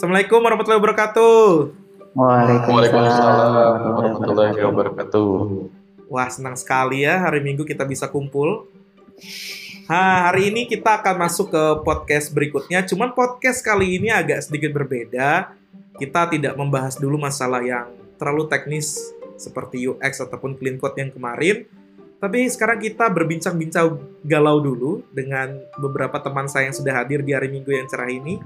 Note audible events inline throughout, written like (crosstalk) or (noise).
Assalamualaikum warahmatullahi wabarakatuh. Waalaikumsalam warahmatullahi wabarakatuh. Wah, senang sekali ya hari Minggu kita bisa kumpul. Ha, hari ini kita akan masuk ke podcast berikutnya. Cuman podcast kali ini agak sedikit berbeda. Kita tidak membahas dulu masalah yang terlalu teknis seperti UX ataupun clean code yang kemarin. Tapi sekarang kita berbincang-bincang galau dulu dengan beberapa teman saya yang sudah hadir di hari Minggu yang cerah ini.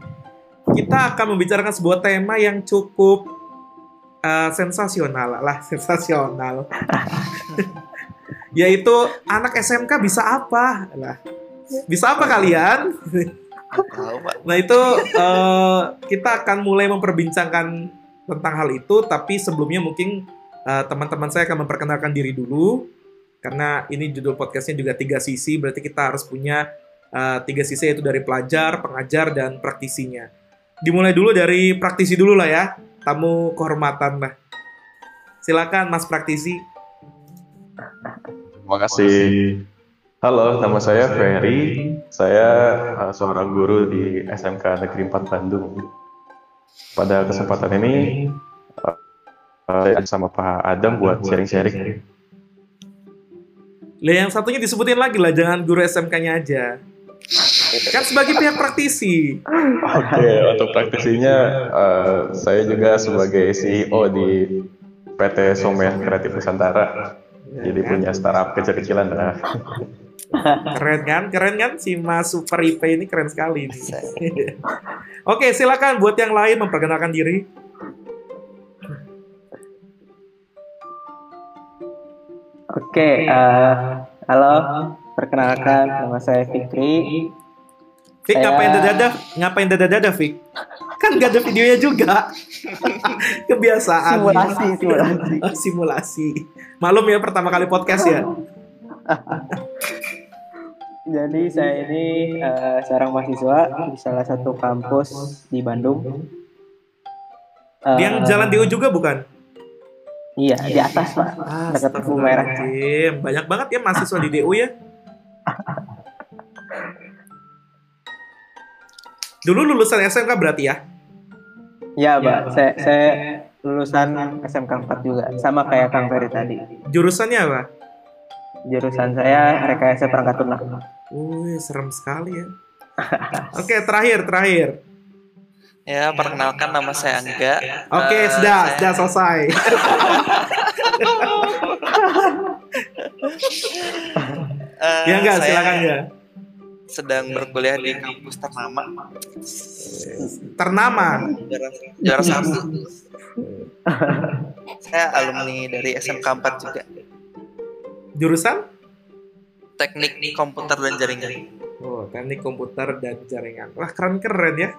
Kita akan membicarakan sebuah tema yang cukup uh, sensasional lah, (laughs) sensasional. Yaitu anak SMK bisa apa? Lah, bisa apa kalian? nah itu uh, kita akan mulai memperbincangkan tentang hal itu, tapi sebelumnya mungkin uh, teman-teman saya akan memperkenalkan diri dulu karena ini judul podcastnya juga tiga sisi, berarti kita harus punya uh, tiga sisi yaitu dari pelajar, pengajar, dan praktisinya. Dimulai dulu dari praktisi dulu lah ya, tamu kehormatan lah. Silakan Mas Praktisi. Terima kasih. Halo, nama saya Ferry. Saya uh, seorang guru di SMK Negeri 4 Bandung. Pada kesempatan ini, uh, saya sama Pak Adam buat sharing-sharing lah yang satunya disebutin lagi lah, jangan guru SMK-nya aja. Kan sebagai pihak praktisi. Oke, okay, untuk praktisinya uh, saya juga sebagai CEO di PT Somer Kreatif Nusantara. Ya, Jadi kan? punya startup kecil-kecilan lah. Keren kan? Keren kan si Mas Super IP ini keren sekali nih. Oke, silakan buat yang lain memperkenalkan diri. Oke, uh, halo, perkenalkan nama saya Fikri. Fik saya... ngapain dada ngapain dada-dada Fik? Kan gak ada videonya juga. (laughs) Kebiasaan. Simulasi, simulasi. Oh, (laughs) simulasi. Malum ya pertama kali podcast ya. (laughs) Jadi saya ini uh, seorang mahasiswa di salah satu kampus di Bandung. Uh, Yang jalan di juga bukan? Iya, di atas pak, ah, dekat merah. Banyak banget ya mahasiswa di DU ya. Dulu lulusan SMK berarti ya? Iya, Pak. Saya, saya lulusan SMK 4 juga, sama kayak Kang Ferry tadi. Jurusannya apa? Jurusan saya rekayasa perangkat lunak. Wih, serem sekali ya. (laughs) Oke, terakhir, terakhir. Ya, perkenalkan nama saya Angga. Oke, okay, uh, sudah, saya... sudah selesai. uh, (laughs) ya enggak, silakan ya. Sedang berkuliah di kampus ternama. Ternama. Juara satu. (laughs) saya alumni dari SMK 4 juga. Jurusan? Teknik komputer dan jaringan. Oh, teknik komputer dan jaringan. Wah, keren-keren ya.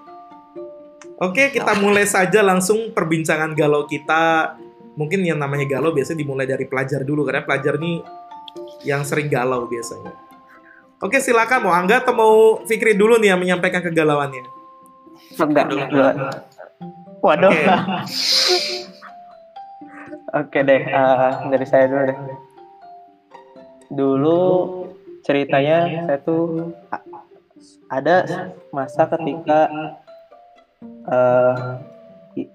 Oke, kita mulai saja langsung perbincangan galau kita. Mungkin yang namanya galau biasanya dimulai dari pelajar dulu karena pelajar nih yang sering galau biasanya. Oke, silakan mau Angga atau mau Fikri dulu nih yang menyampaikan kegalauannya. Enggak, Waduh. Oke, (laughs) Oke deh, uh, dari saya dulu deh. Dulu ceritanya saya tuh ada masa ketika uh,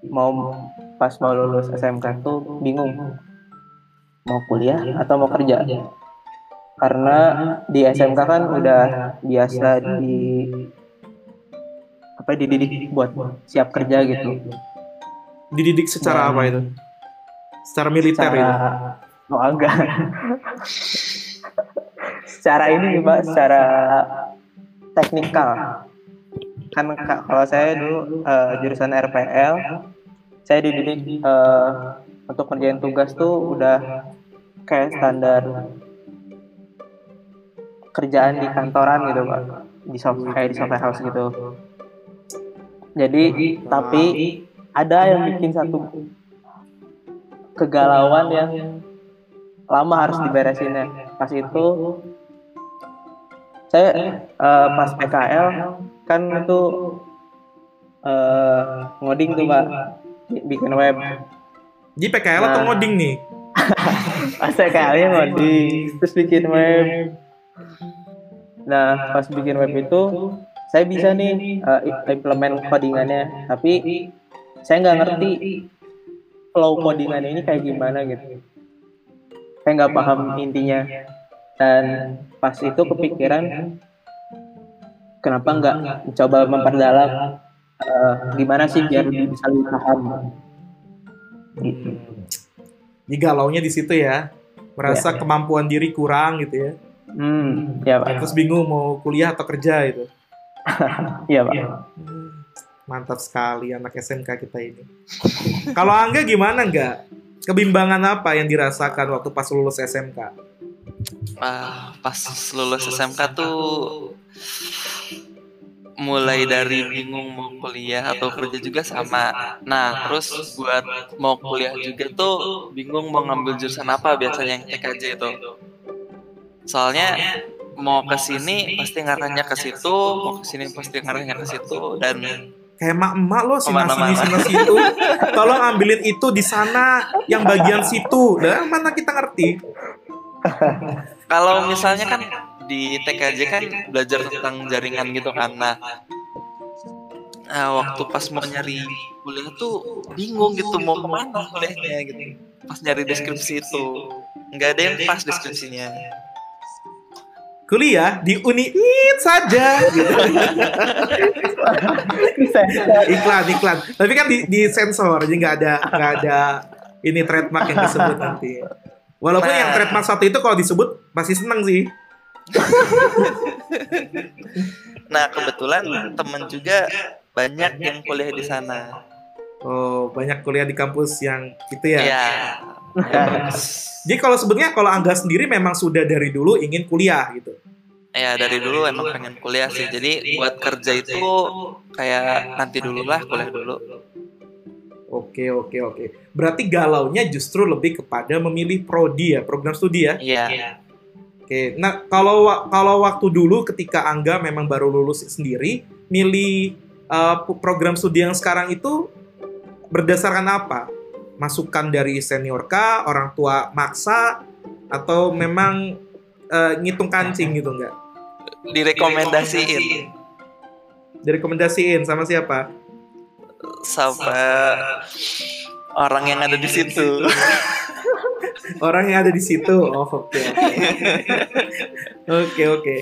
mau pas mau lulus SMK tuh bingung mau kuliah atau mau kerja karena di SMK kan udah biasa di apa dididik buat siap kerja gitu. dididik secara Dan, apa itu? Secara militer secara, itu? Oh enggak. Secara ini pak secara teknikal. kan kalau saya dulu uh, jurusan RPL saya dididik uh, untuk kerjain tugas tuh udah kayak standar kerjaan di kantoran gitu pak. Di software kayak di software house gitu. jadi tapi ada yang bikin satu kegalauan yang lama harus diberesin ya. pas itu saya uh, pas PKL kan itu uh, ngoding tuh pak. bikin web. Di PKL nah, atau ngoding nih? (laughs) Pas PKL nya ngoding terus bikin web nah pas bikin web itu saya bisa nih uh, implement codingannya tapi saya nggak ngerti flow codingannya ini kayak gimana gitu saya nggak paham intinya dan pas itu kepikiran kenapa nggak coba memperdalam uh, gimana sih biar lebih bisa lebih paham gitu. Jadi galaunya di situ ya. Merasa Ya. kemampuan diri kurang gitu ya. Hmm, ya pak, Terus bingung mau kuliah atau kerja gitu. (laughs) iya pak. Hmm, Mantap sekali anak SMK kita ini. (laughs) Kalau Angga gimana nggak? Kebimbangan apa yang dirasakan waktu pas lulus SMK? Ah, pas lulus SMK tuh mulai dari bingung mau kuliah atau kerja juga sama. Nah, terus buat mau kuliah juga tuh bingung mau ngambil jurusan apa biasanya yang TKJ itu. Soalnya mau ke sini pasti ngarahnya ke situ, mau ke sini pasti ngarahnya ke situ dan Kayak emak-emak lo sini sini sana situ. Tolong ambilin itu di sana, yang bagian situ. Dah mana kita ngerti? kalau misalnya kan di TKJ kan belajar tentang jaringan gitu kan nah Nah, waktu pas mau nyari kuliah tuh bingung gitu mau ke mana kuliahnya gitu. Pas nyari deskripsi itu nggak ada yang pas deskripsinya. Kuliah di Uniit saja. Gitu. iklan iklan. Tapi kan di, di sensor, jadi nggak ada nggak ada ini trademark yang disebut nanti. Walaupun Nah. yang trademark satu itu kalau disebut masih seneng sih. Nah kebetulan temen juga banyak yang kuliah di sana. Oh banyak kuliah di kampus yang itu ya. Iya. Jadi kalau sebenarnya kalau Angga sendiri memang sudah dari dulu ingin kuliah gitu. Ya dari dulu emang pengen kuliah sih. Jadi buat kerja itu kayak nanti dulu lah kuliah dulu. Oke oke oke. Berarti galaunya justru lebih kepada memilih prodi ya, program studi ya. Iya. Oke. Nah kalau kalau waktu dulu ketika Angga memang baru lulus sendiri, milih uh, program studi yang sekarang itu berdasarkan apa? Masukan dari senior kah, orang tua maksa, atau memang uh, ngitung kancing gitu enggak? Direkomendasiin Direkomendasiin sama siapa? sama orang yang ada di situ. (laughs) Orang yang ada di situ. Oh, oke. oke. (laughs) Oke, oke.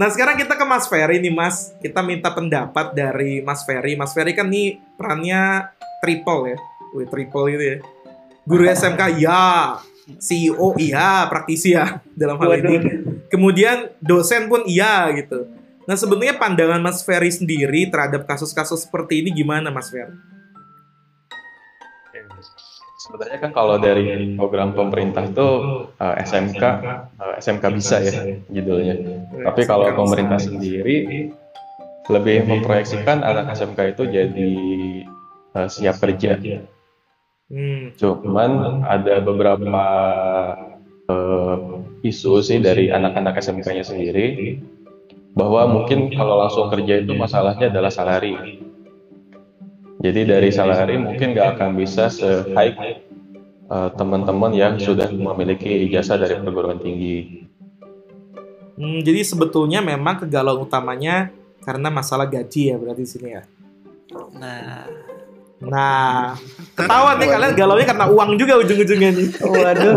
Nah, sekarang kita ke Mas Ferry nih, Mas. Kita minta pendapat dari Mas Ferry. Mas Ferry kan nih perannya triple ya. Wih, triple gitu ya. Guru SMK ya, CEO iya, praktisi ya dalam hal ini. Kemudian dosen pun iya gitu. Nah, sebenarnya pandangan Mas Ferry sendiri terhadap kasus-kasus seperti ini gimana, Mas Ferry? Sebenarnya kan kalau dari program pemerintah itu eh, SMK eh, SMK bisa ya judulnya. Tapi kalau pemerintah sendiri lebih memproyeksikan anak SMK itu jadi eh, siap kerja. Hmm, Cuman ada beberapa eh, isu sih dari anak-anak SMK-nya sendiri bahwa mungkin kalau langsung kerja itu masalahnya adalah salari. Jadi dari salari mungkin nggak akan bisa se-high eh, teman-teman yang sudah memiliki ijazah dari perguruan tinggi. Hmm, jadi sebetulnya memang kegalauan utamanya karena masalah gaji ya berarti di sini ya. Nah, Nah, ketahuan nih kalian galaunya karena uang juga ujung-ujungnya nih. Waduh,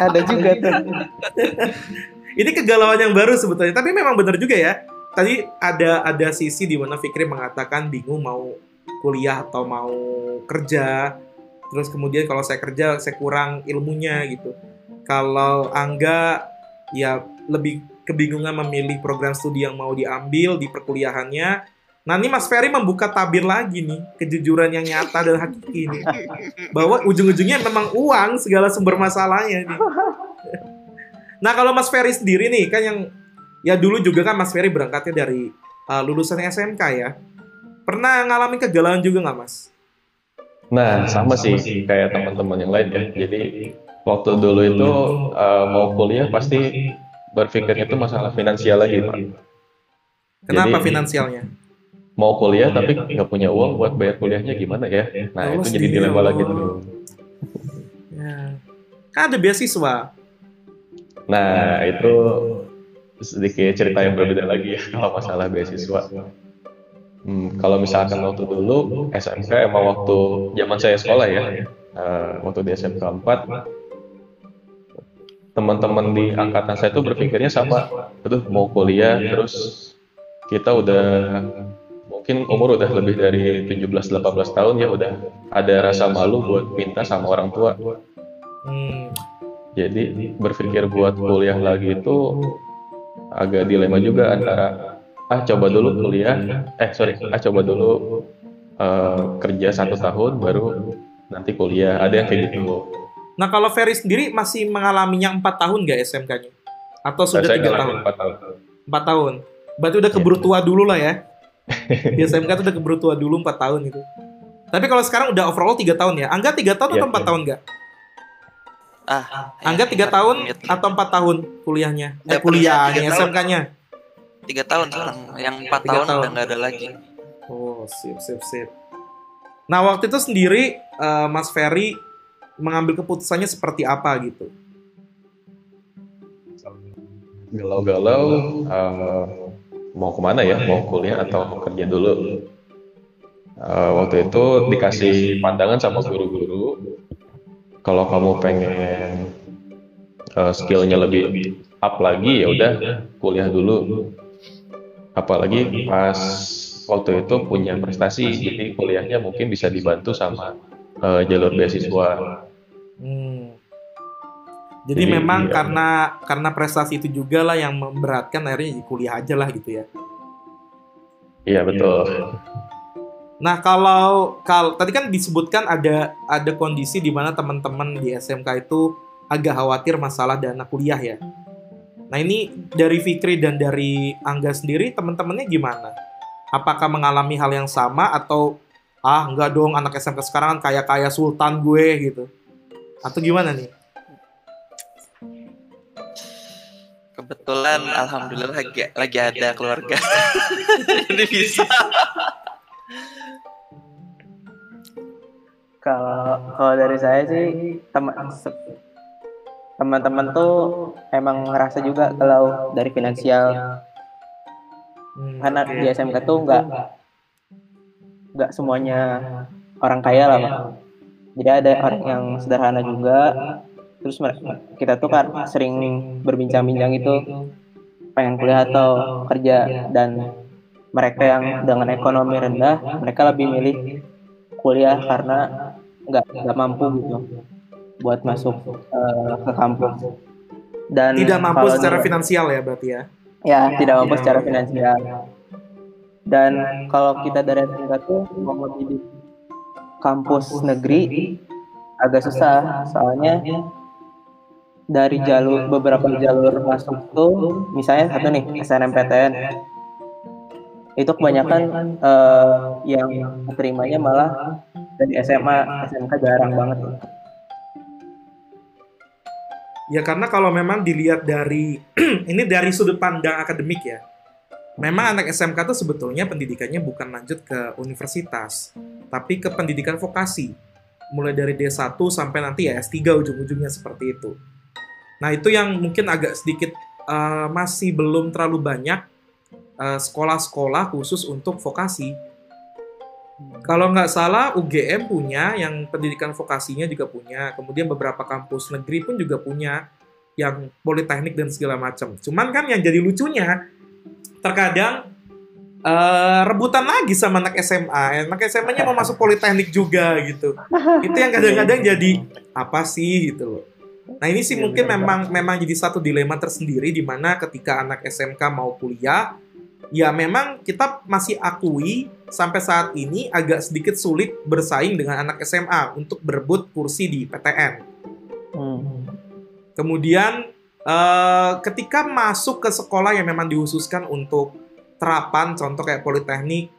ada juga tuh. Ini kegalauan yang baru sebetulnya, tapi memang benar juga ya. Tadi ada ada sisi di mana Fikri mengatakan bingung mau kuliah atau mau kerja. Terus kemudian kalau saya kerja saya kurang ilmunya gitu. Kalau Angga ya lebih kebingungan memilih program studi yang mau diambil di perkuliahannya. Nah ini Mas Ferry membuka tabir lagi nih kejujuran yang nyata dan hakiki ini bahwa ujung-ujungnya memang uang segala sumber masalahnya nih. Nah kalau Mas Ferry sendiri nih kan yang ya dulu juga kan Mas Ferry berangkatnya dari uh, lulusan SMK ya. Pernah ngalamin kegalauan juga nggak Mas? Nah, sama sih kayak teman-teman yang lain ya. Jadi waktu dulu itu eh, mau kuliah pasti berpikirnya itu masalah finansial lagi, Pak. Kenapa Jadi- finansialnya? Mau kuliah tapi nggak punya uang buat bayar kuliahnya gimana ya? Nah, itu jadi dilema Allah. lagi tuh. Ya. Kan ada beasiswa. Nah, itu sedikit cerita yang berbeda lagi ya kalau masalah beasiswa. Hmm, kalau misalkan waktu dulu SMK emang waktu zaman saya sekolah ya, uh, waktu di SMK 4 teman-teman di angkatan saya tuh berpikirnya sama, aduh mau kuliah terus kita udah mungkin umur udah lebih dari 17-18 tahun ya udah ada rasa malu buat minta sama orang tua. Hmm. Jadi berpikir buat kuliah lagi itu agak dilema juga antara ah coba dulu kuliah, eh sorry, ah coba dulu uh, kerja satu tahun baru nanti kuliah. Ada yang kayak gitu. Nah kalau Ferry sendiri masih mengalaminya empat tahun nggak SMK-nya? Atau sudah tiga tahun? Empat tahun. Empat tahun. Berarti udah keburu tua dulu lah ya? (laughs) Di SMK tuh udah keburu tua dulu empat tahun itu. Tapi kalau sekarang udah overall tiga tahun ya? Angga tiga tahun atau iya, empat iya. tahun nggak? Ah, Angga tiga tahun atau empat tahun kuliahnya? Eh, kuliahnya, SMK-nya? Tiga tahun sekarang. Yang empat tahun, tahun udah nggak ada lagi. Oh, sip, sip, sip. Nah, waktu itu sendiri uh, Mas Ferry mengambil keputusannya seperti apa gitu? Galau-galau uh, mau ke mana ya? Mau kuliah atau kerja dulu? Uh, waktu itu dikasih pandangan sama guru-guru. Kalau kamu pengen uh, skillnya lebih up lagi ya udah kuliah dulu. Apalagi pas waktu itu punya prestasi, jadi kuliahnya mungkin bisa dibantu sama uh, jalur beasiswa. Hmm. Jadi, Jadi memang iya. karena karena prestasi itu juga lah yang memberatkan akhirnya kuliah aja lah gitu ya. Iya betul. Nah kalau kalau tadi kan disebutkan ada ada kondisi di mana teman-teman di SMK itu agak khawatir masalah dana kuliah ya. Nah ini dari Fikri dan dari Angga sendiri teman-temannya gimana? Apakah mengalami hal yang sama atau ah enggak dong anak SMK sekarang kan kayak kayak sultan gue gitu? Atau gimana nih? Kebetulan alhamdulillah lagi lagi ada keluarga. Jadi (laughs) bisa. Kalau kalau dari saya sih teman teman-teman tuh emang ngerasa juga kalau dari finansial hmm, karena okay. di SMK tuh nggak nggak semuanya orang kaya lah pak jadi ada orang yang sederhana juga terus kita tuh kan sering berbincang-bincang itu pengen kuliah atau kerja dan mereka yang dengan ekonomi rendah mereka lebih milih kuliah karena nggak nggak mampu gitu buat masuk uh, ke kampus. Dan tidak mampu secara finansial ya berarti ya? Ya tidak mampu secara finansial. Dan kalau kita dari SMK tuh mau di kampus negeri agak susah. Soalnya dari jalur beberapa jalur masuk tuh misalnya satu nih SNMPTN itu kebanyakan uh, yang terimanya malah dari SMA SMK jarang banget ya karena kalau memang dilihat dari (clears throat) ini dari sudut pandang akademik ya. Memang anak SMK itu sebetulnya pendidikannya bukan lanjut ke universitas, tapi ke pendidikan vokasi. Mulai dari D1 sampai nanti ya S3 ujung-ujungnya seperti itu. Nah, itu yang mungkin agak sedikit uh, masih belum terlalu banyak sekolah eh, sekolah-sekolah khusus untuk vokasi. Kalau nggak salah, UGM punya, yang pendidikan vokasinya juga punya. Kemudian beberapa kampus negeri pun juga punya, yang politeknik dan segala macam. Cuman kan yang jadi lucunya, terkadang uh, rebutan lagi sama anak SMA. Anak SMA-nya mau masuk politeknik juga gitu. Itu yang kadang-kadang (laughs) jadi apa sih gitu loh. Nah ini sih iya, mungkin memang memang jadi satu dilema tersendiri di mana ketika anak SMK mau kuliah, ya memang kita masih akui sampai saat ini agak sedikit sulit bersaing dengan anak SMA untuk berebut kursi di PTN. Hmm. Kemudian Uh, ketika masuk ke sekolah yang memang dihususkan untuk terapan, contoh kayak politeknik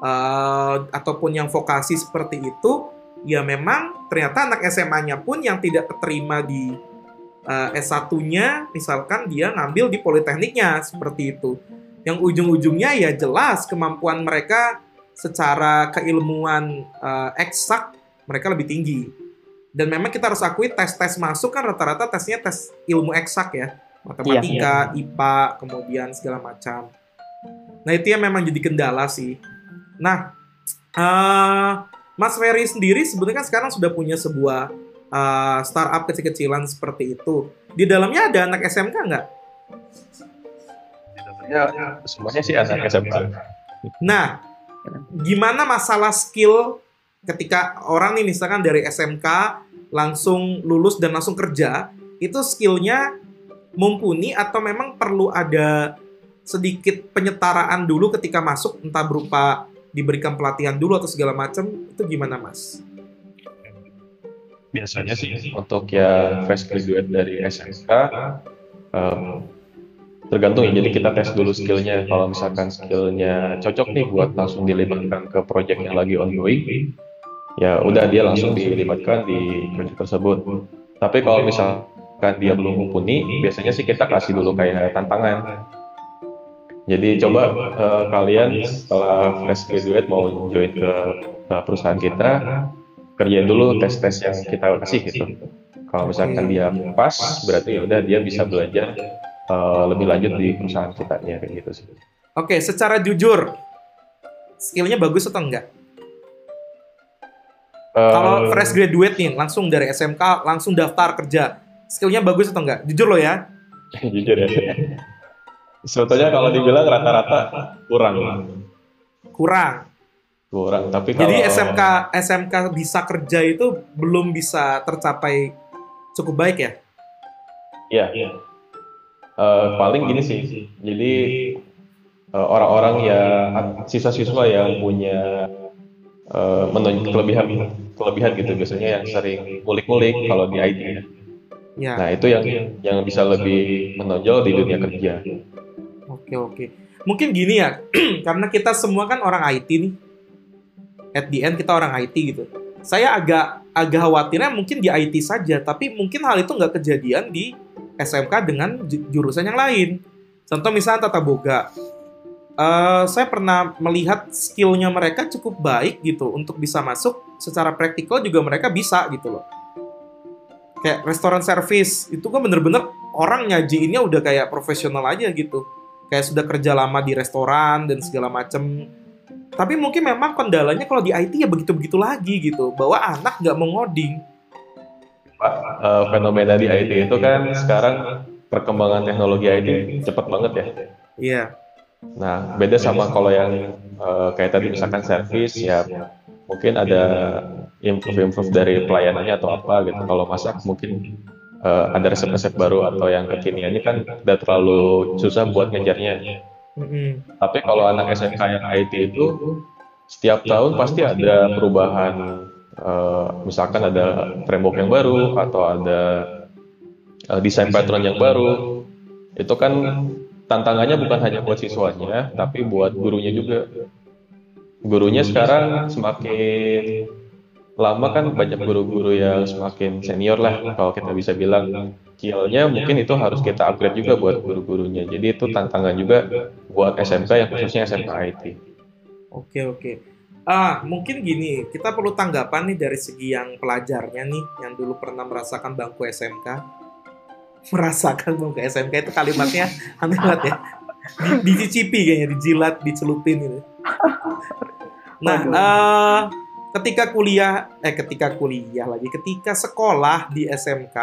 uh, ataupun yang vokasi seperti itu, ya memang ternyata anak SMA-nya pun yang tidak terima di uh, eh, S1-nya, misalkan dia ngambil di politekniknya seperti itu. Yang ujung-ujungnya ya jelas kemampuan mereka secara keilmuan uh, eksak mereka lebih tinggi dan memang kita harus akui tes-tes masuk kan rata-rata tesnya tes ilmu eksak ya. matematika, IPA, kemudian segala macam. Nah itu yang memang jadi kendala sih. Nah, eh, Mas Ferry sendiri sebenarnya kan sekarang sudah punya sebuah eh, startup kecil-kecilan seperti itu. Di dalamnya ada anak SMK nggak? Ya, semuanya sih anak SMK. Nah, gimana masalah skill ketika orang nih misalkan dari SMK langsung lulus dan langsung kerja, itu skillnya mumpuni atau memang perlu ada sedikit penyetaraan dulu ketika masuk entah berupa diberikan pelatihan dulu atau segala macam itu gimana mas? Biasanya sih untuk yang fresh graduate dari SMK em, tergantung ya. Jadi kita tes dulu skillnya. Kalau misalkan skillnya cocok nih buat langsung dilibatkan ke project yang lagi ongoing, ya udah dia langsung dilibatkan di project tersebut. Tapi kalau misalkan dia belum mumpuni, biasanya sih kita kasih dulu kayak tantangan. Jadi coba eh, kalian setelah fresh graduate mau join ke, ke perusahaan kita, kerjain dulu tes-tes yang kita kasih gitu. Kalau misalkan dia pas, berarti ya udah dia bisa belajar eh, lebih lanjut di perusahaan kita ya kayak gitu sih. Oke, secara jujur skillnya bagus atau enggak? Eh, Kalau fresh graduate nih langsung dari SMK langsung daftar kerja, skillnya bagus atau enggak? Jujur lo ya. (laughs) jujur ya. (laughs) Sebetulnya kalau dibilang rata-rata kurang, Kurang. kurang. Tapi kalau Jadi SMK SMK bisa kerja itu belum bisa tercapai cukup baik ya? Iya. Eh, paling gini sih. Jadi eh, orang-orang yang siswa-siswa yang punya eh, menunjuk kelebihan kelebihan gitu biasanya yang sering ngulik-ngulik kalau di IT. ya. Ya. Nah, itu yang yang bisa lebih menonjol di dunia kerja. Oke oke. Mungkin gini ya, (clears throat) karena kita semua kan orang IT nih. At the end kita orang IT gitu. Saya agak agak khawatirnya mungkin di IT saja, tapi mungkin hal itu nggak kejadian di SMK dengan ju- jurusan yang lain. Contoh misalnya tata boga. Eh, saya pernah melihat skillnya mereka cukup baik gitu untuk bisa masuk secara praktikal juga mereka bisa gitu loh. Kayak restoran service itu kan bener-bener orang nyajiinnya udah kayak profesional aja gitu kayak sudah kerja lama di restoran dan segala macem. Tapi mungkin memang kendalanya kalau di IT ya begitu-begitu lagi gitu, bahwa anak nggak mau ngoding. Pak, eh, fenomena di IT itu kan sekarang perkembangan teknologi IT cepat banget ya. Iya, Nah, beda sama kalau yang eh, kayak tadi misalkan service ya mungkin ada improve-improve dari pelayanannya atau apa gitu. Kalau masak mungkin eh, ada resep-resep baru atau yang kekiniannya kan udah terlalu susah buat ngejarnya. Mm-mm. Tapi kalau anak SMK yang IT itu setiap tahun pasti ada perubahan. eh, misalkan ada framework yang baru atau ada eh, desain pattern yang baru. Itu kan tantangannya bukan hanya buat siswanya, tapi buat gurunya juga. Gurunya sekarang semakin lama kan banyak guru-guru yang semakin senior lah kalau kita bisa bilang skillnya mungkin itu harus kita upgrade juga buat guru-gurunya jadi itu tantangan juga buat SMK yang khususnya SMK IT Oke oke. Ah mungkin gini, kita perlu tanggapan nih dari segi yang pelajarnya nih, yang dulu pernah merasakan bangku SMK. (laughs) Merasakan bangku SMK itu kalimatnya (laughs) aneh banget ya. Di, dicicipi kayaknya, dijilat, dicelupin gitu. (laughs) Nah, eh, ketika kuliah, eh ketika kuliah lagi, ketika sekolah di SMK,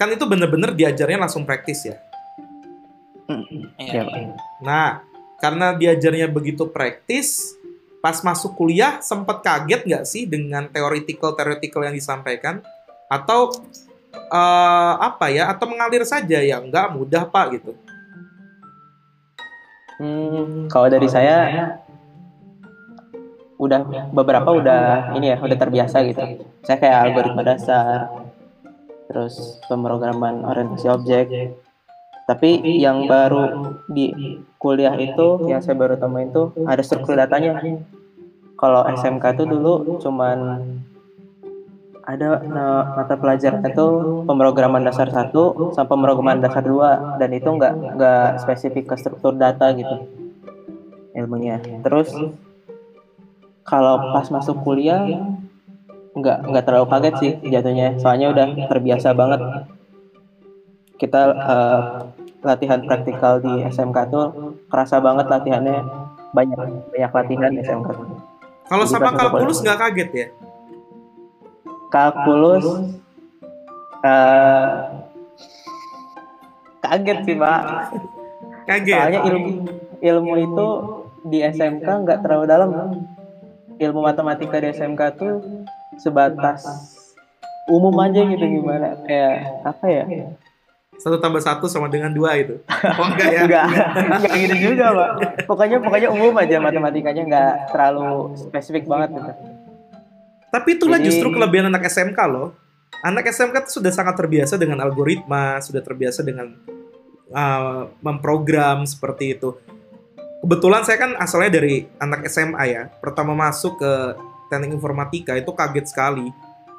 kan itu bener-bener diajarnya langsung praktis ya. Iya. Iya, Pak. Nah, karena diajarnya begitu praktis, pas masuk kuliah sempat kaget nggak sih dengan theoretical-theoretical yang disampaikan? Atau eh, apa ya? Atau mengalir saja ya? Nggak mudah pak gitu. Hmm, kalau dari saya udah beberapa udah ini ya udah terbiasa gitu. Saya kayak algoritma dasar, terus pemrograman orientasi objek. Tapi yang baru di kuliah itu yang saya baru temuin tuh ada struktur datanya. Kalau SMK tuh dulu cuman ada nah, mata pelajaran itu pemrograman dasar satu sampai pemrograman dasar dua dan itu nggak nggak spesifik ke struktur data gitu ilmunya. Terus kalau pas masuk kuliah nggak nggak terlalu kaget sih jatuhnya soalnya udah terbiasa banget kita eh, latihan praktikal di SMK tuh kerasa banget latihannya banyak banyak latihan di SMK. Kalau sama kalkulus nggak kaget ya? Kalkulus eh, kaget sih pak. Kaget. Soalnya ilmu ilmu itu di SMK nggak terlalu dalam. Ilmu matematika di SMK tuh sebatas umum aja gitu gimana kayak apa ya? Satu tambah satu sama dengan dua itu. (laughs) Oh enggak ya? Enggak, enggak gitu juga pak. Pokoknya pokoknya umum aja matematikanya nggak terlalu spesifik banget gitu. Tapi itulah Jadi- justru kelebihan anak SMK loh. Anak SMK tuh sudah sangat terbiasa dengan algoritma, sudah terbiasa dengan uh, memprogram seperti itu. Kebetulan saya kan asalnya dari anak SMA ya. Pertama masuk ke teknik informatika itu kaget sekali.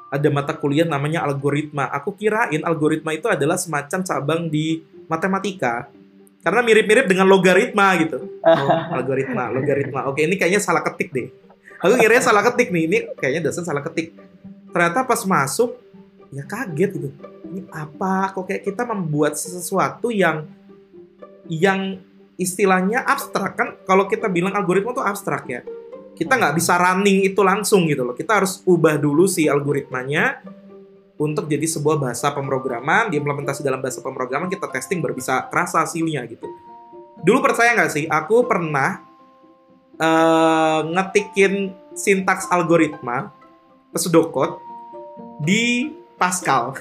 Ada mata kuliah namanya algoritma. Aku kirain algoritma itu adalah semacam cabang di matematika. Karena mirip-mirip dengan logaritma gitu. (laughs) Oh, algoritma, logaritma. Oke, ini kayaknya salah ketik deh. Aku kira salah ketik nih. Ini kayaknya dosen salah ketik. Ternyata pas masuk, ya kaget gitu. Ini apa? Kok kayak kita membuat sesuatu yang yang istilahnya abstrak kan? Kalau kita bilang algoritma tuh abstrak ya. Kita nggak bisa running itu langsung gitu loh. Kita harus ubah dulu si algoritmanya untuk jadi sebuah bahasa pemrograman, diimplementasi dalam bahasa pemrograman, kita testing baru bisa terasa hasilnya gitu. Dulu percaya nggak sih? Aku pernah eh, ngetikin sintaks algoritma pseudocode di Pascal.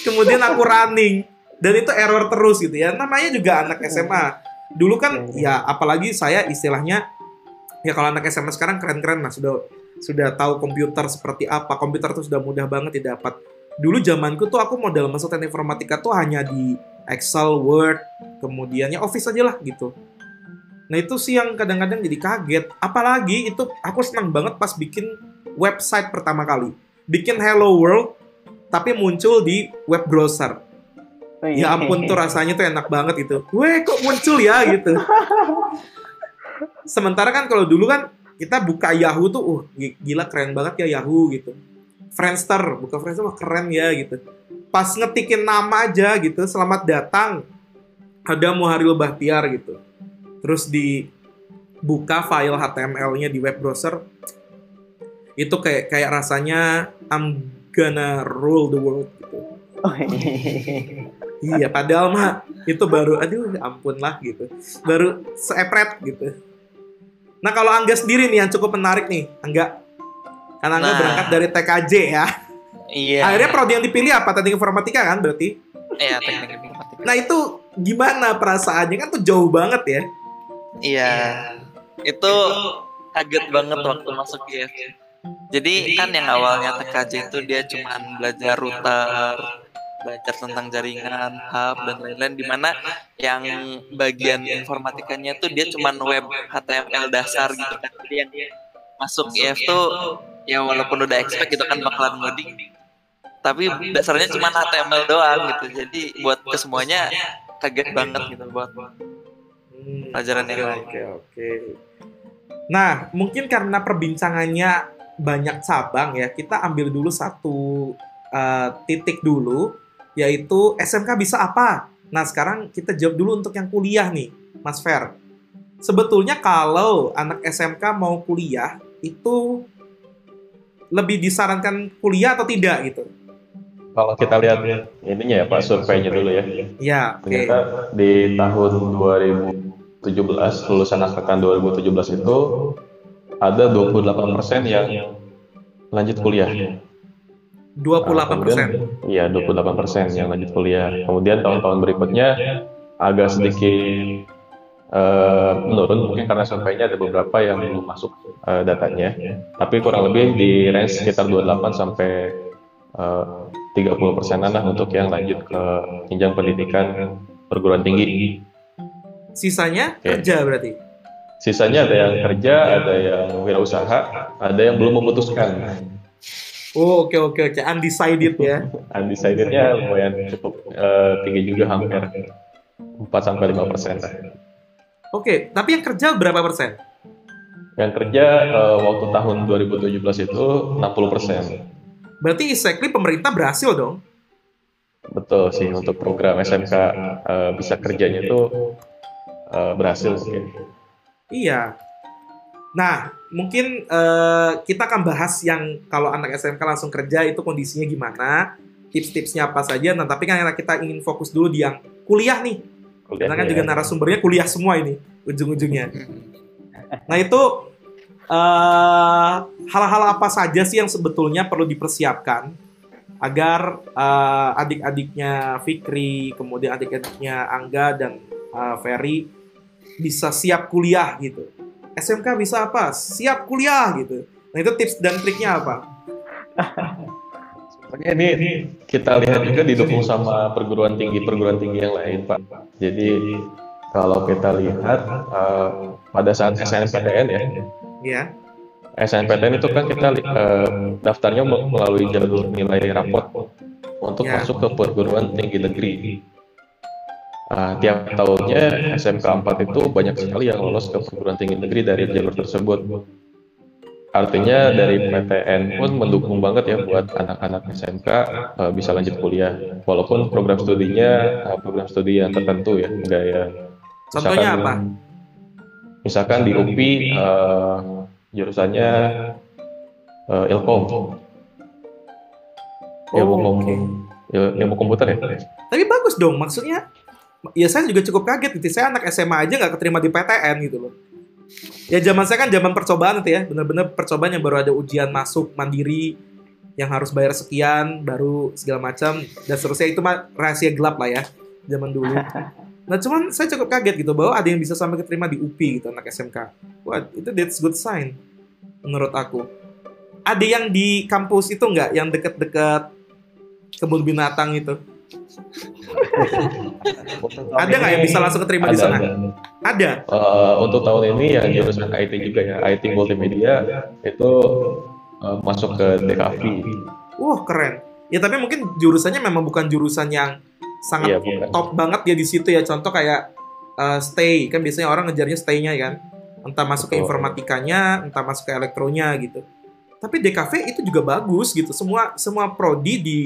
Kemudian aku running dan itu error terus gitu ya. Namanya juga anak SMA. Dulu kan ya apalagi saya istilahnya ya kalau anak SMA sekarang keren-keren lah sudah sudah tahu komputer seperti apa. Komputer tuh sudah mudah banget didapat. Dulu zamanku tuh aku modal masuk teknik informatika tuh hanya di Excel, Word, kemudian ya Office aja lah gitu. Nah itu sih yang kadang-kadang jadi kaget. Apalagi itu aku senang banget pas bikin website pertama kali. Bikin Hello World, tapi muncul di web browser. Iya. Ya ampun tuh rasanya tuh enak banget gitu. Weh kok muncul ya gitu. Sementara kan kalau dulu kan kita buka Yahoo tuh, uh gi- gila keren banget ya Yahoo gitu. Friendster, buka Friendster wah keren ya gitu. Pas ngetikin nama aja gitu, selamat datang. Ada Muharil Bahtiar gitu. Terus dibuka file HTML-nya di web browser. Itu kayak kayak rasanya I'm gonna rule the world gitu. Oh, iya. Iya, padahal mah itu baru, aduh ampun lah gitu. Baru seepret gitu. Nah kalau Angga sendiri nih yang cukup menarik nih, Angga. Karena Angga Nah. berangkat dari TKJ ya. Iya. Akhirnya prodi yang dipilih apa? Teknik informatika kan berarti? Iya, teknik informatika. Nah itu gimana perasaannya kan tuh jauh banget ya. Iya. Itu kaget banget waktu masuk IF. Jadi kan yang awalnya TKJ itu dia cuman belajar router, belajar tentang jaringan, hub dan lain-lain di mana yang bagian informatikanya tuh dia cuman web HTML dasar gitu kan. Jadi yang masuk IF tuh ya walaupun udah expect gitu kan bakalan ngoding tapi dasarnya cuma HTML doang gitu. Jadi buat kesemuanya kaget banget gitu buat Hmm, Pelajaran yang oke, lain. Oke oke. Nah mungkin karena perbincangannya banyak cabang ya, kita ambil dulu satu uh, titik dulu, yaitu SMK bisa apa? Nah sekarang kita jawab dulu untuk yang kuliah nih, Mas Fer. Sebetulnya kalau anak SMK mau kuliah itu lebih disarankan kuliah atau tidak gitu? Kalau kita lihat ininya ya Pak surveinya dulu ya. Ya, oke. Ternyata di tahun 2017 lulusan angkatan 2017 itu ada 28% yang lanjut kuliah. 28 persen. Iya, 28% yang lanjut kuliah. Kemudian tahun-tahun berikutnya agak sedikit eh, menurun mungkin karena surveinya ada beberapa yang belum masuk eh, datanya. Tapi kurang lebih di range sekitar 28 sampai eh, 30 persenan lah untuk yang lanjut ke jenjang pendidikan perguruan tinggi. Sisanya Oke. kerja berarti. Sisanya ada yang kerja, ada yang wirausaha, ada yang belum memutuskan. Oh, oke oke oke. Undecided ya. (laughs) Undecided-nya lumayan cukup eh, tinggi juga hampir 4 sampai 5 persen. Oke, tapi yang kerja berapa persen? Yang kerja eh, waktu tahun 2017 itu 60 persen. Berarti exactly pemerintah berhasil dong. betul sih untuk program SMK eh, bisa kerjanya itu eh, berhasil mungkin. Iya. Nah, mungkin eh, kita akan bahas yang kalau anak SMK langsung kerja itu kondisinya gimana, tips-tipsnya apa saja. Nah, tapi kan kita ingin fokus dulu di yang kuliah nih. Karena kan Kuliahnya juga ya. narasumbernya kuliah semua ini ujung-ujungnya. (laughs) Nah itu eh, hal-hal apa saja sih yang sebetulnya perlu dipersiapkan agar eh, adik-adiknya Fikri, kemudian adik-adiknya Angga dan eh, Ferry bisa siap kuliah gitu. SMK bisa apa? Siap kuliah gitu. Nah itu tips dan triknya apa? Sebenarnya ini kita lihat juga didukung sama perguruan tinggi perguruan tinggi yang lain pak. Jadi kalau kita lihat eh, pada saat SNMPTN ya, Ya, SNMPTN itu kan kita eh, daftarnya me- melalui jalur nilai raport untuk Ya. masuk ke perguruan tinggi negeri. Ah, tiap tahunnya SMK 4 itu banyak sekali yang lolos ke perguruan tinggi negeri dari jalur tersebut. Artinya dari PTN pun mendukung banget ya buat anak-anak SMK eh, bisa lanjut kuliah. Walaupun program studinya eh, program studi yang tertentu ya, enggak yang contohnya misalkan- apa? Misalkan di UPI eh, jurusannya eh, Ilkom, ilmu, Oh, kom- oke. il- ilmu komputer ya. Tapi bagus dong, maksudnya ya saya juga cukup kaget gitu. Saya anak SMA aja nggak keterima di PTN gitu loh. Ya zaman saya kan zaman percobaan itu ya, bener-bener percobaan yang baru ada ujian masuk mandiri yang harus bayar sekian, baru segala macam dan seterusnya itu mah rahasia gelap lah ya zaman dulu. (laughs) Nah cuman saya cukup kaget gitu bahwa ada yang bisa sampai keterima di UPI gitu anak SMK. Wah itu that's good sign menurut aku. Ada yang di kampus itu nggak yang deket-deket kebun binatang itu? Ada nggak yang bisa langsung keterima di Ada, sana? ada. Ada. Eh, untuk tahun ini yang jurusan IT juga ya, IT multimedia itu eh, masuk ke DKV. Wah keren. Ya tapi mungkin jurusannya memang bukan jurusan yang sangat Iya, bukan. top banget ya di situ ya. Contoh kayak uh, stay kan biasanya orang ngejarnya stay-nya kan. Entah masuk ke informatikanya, entah masuk ke elektronya gitu. Tapi DKV itu juga bagus gitu. Semua semua prodi di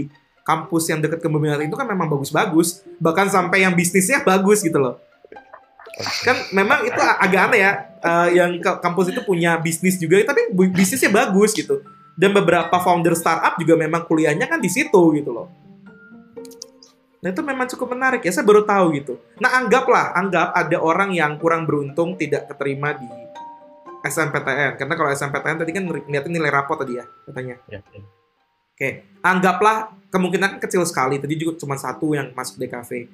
kampus yang dekat kebun binatang itu kan memang bagus-bagus. Bahkan sampai yang bisnisnya bagus gitu loh. Kan memang itu agak aneh ya. uh, yang ke- kampus itu punya bisnis juga, tapi bisnisnya bagus gitu dan beberapa founder startup juga memang kuliahnya kan di situ gitu loh. Nah itu memang cukup menarik ya, saya baru tahu gitu. Nah anggaplah, anggap ada orang yang kurang beruntung tidak keterima di SNPTN. Karena kalau SNPTN tadi kan ngeliatin nilai rapot tadi ya, katanya. Ya. Oke, anggaplah kemungkinan kecil sekali, tadi juga cuma satu yang masuk DKV.